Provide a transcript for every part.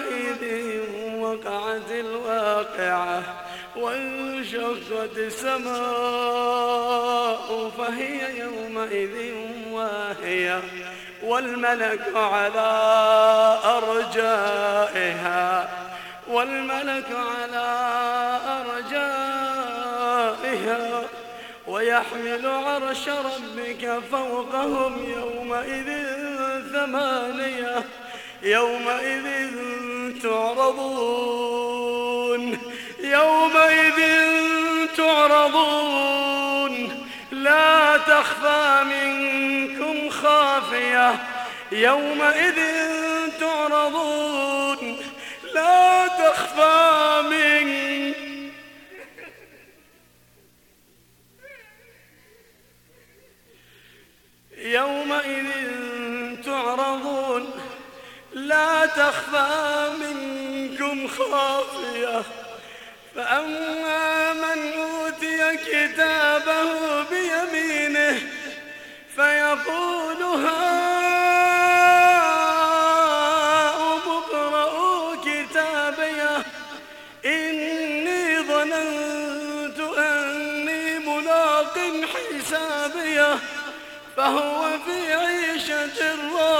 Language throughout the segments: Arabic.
فيومئذ وقعت الواقعة وانشقت السماء فهي يومئذ واهية والملك على أرجائها والملك على أرجائها ويحمل عرش ربك فوقهم يومئذ ثمانية يومئذ تعرضون. يومئذ تعرضون. لا تخفى منكم خافية. يومئذ تعرضون. لا تخفى منكم. يومئذ تعرضون. لا تخفى منكم خافية. فأما من أوتي كتابه بيمينه فيقول هاؤم اقرءوا كتابيه إني ظننت أني ملاق حسابيه فهو في عيشة راضية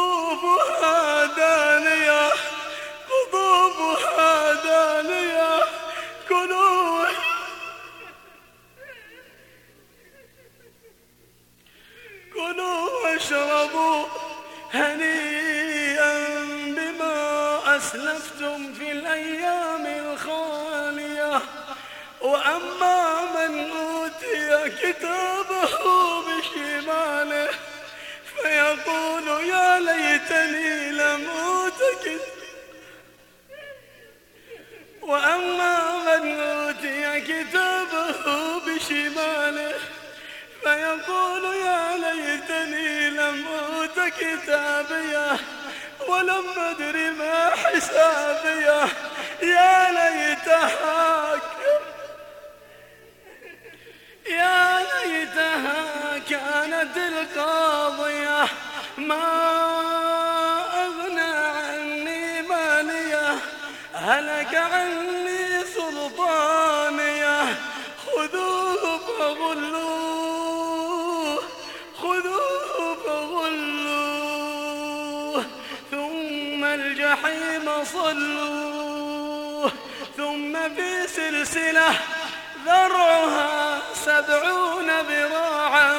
قطوفها دانية قطوفها دانية كلوا كلوا واشربوا هنيئا بما أسلفتم في الأيام الخالية. وأما من أوتي كتابه كتابيه ولم أدر ما حسابية. يا ليتها يا ليتها كانت القاضية. ما أغنى عني مالية هلك عني سلطانية. خذوه فغلوه في سلسلة ذرعها سبعون ذراعا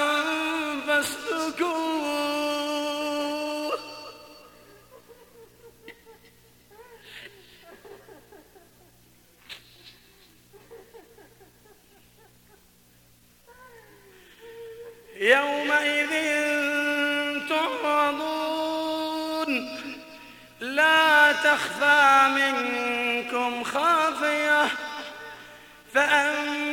فاسلكوه. يومئذ تخفى منكم خافية فأما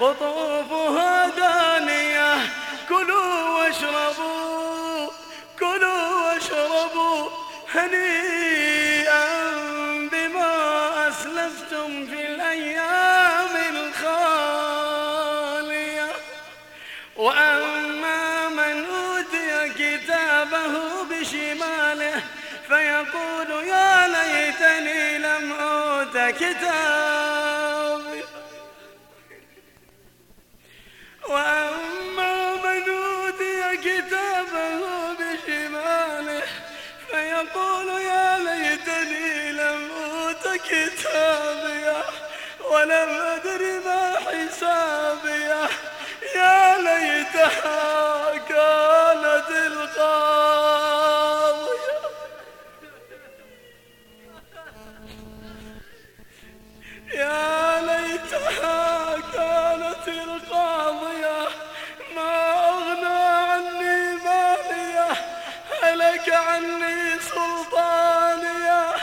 قطوفها دانية. كلوا واشربوا كلوا واشربوا هنيئا بما أسلفتم في الأيام الخالية. وأما من أوتي كتابه بشماله فيقول يا ليتني لم أوت كتابي وأما من أوتي كتابه بشماله فيقول يا ليتني لم أوت كتابيه ولم أدر ما حسابيه. يا ليتها كانت القاضية. عني سلطانية.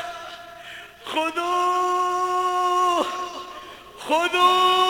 خذوه خذوه.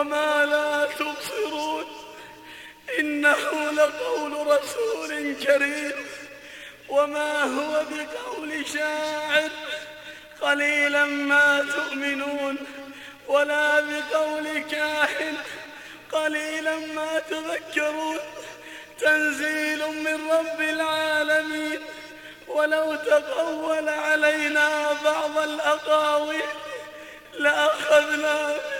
وما لا تبصرون. إنه لقول رسول كريم. وما هو بقول شاعر. قليلا ما تؤمنون. ولا بقول كاهن. قليلا ما تذكرون. تنزيل من رب العالمين. ولو تقول علينا بعض الأقاويل لأخذنا منه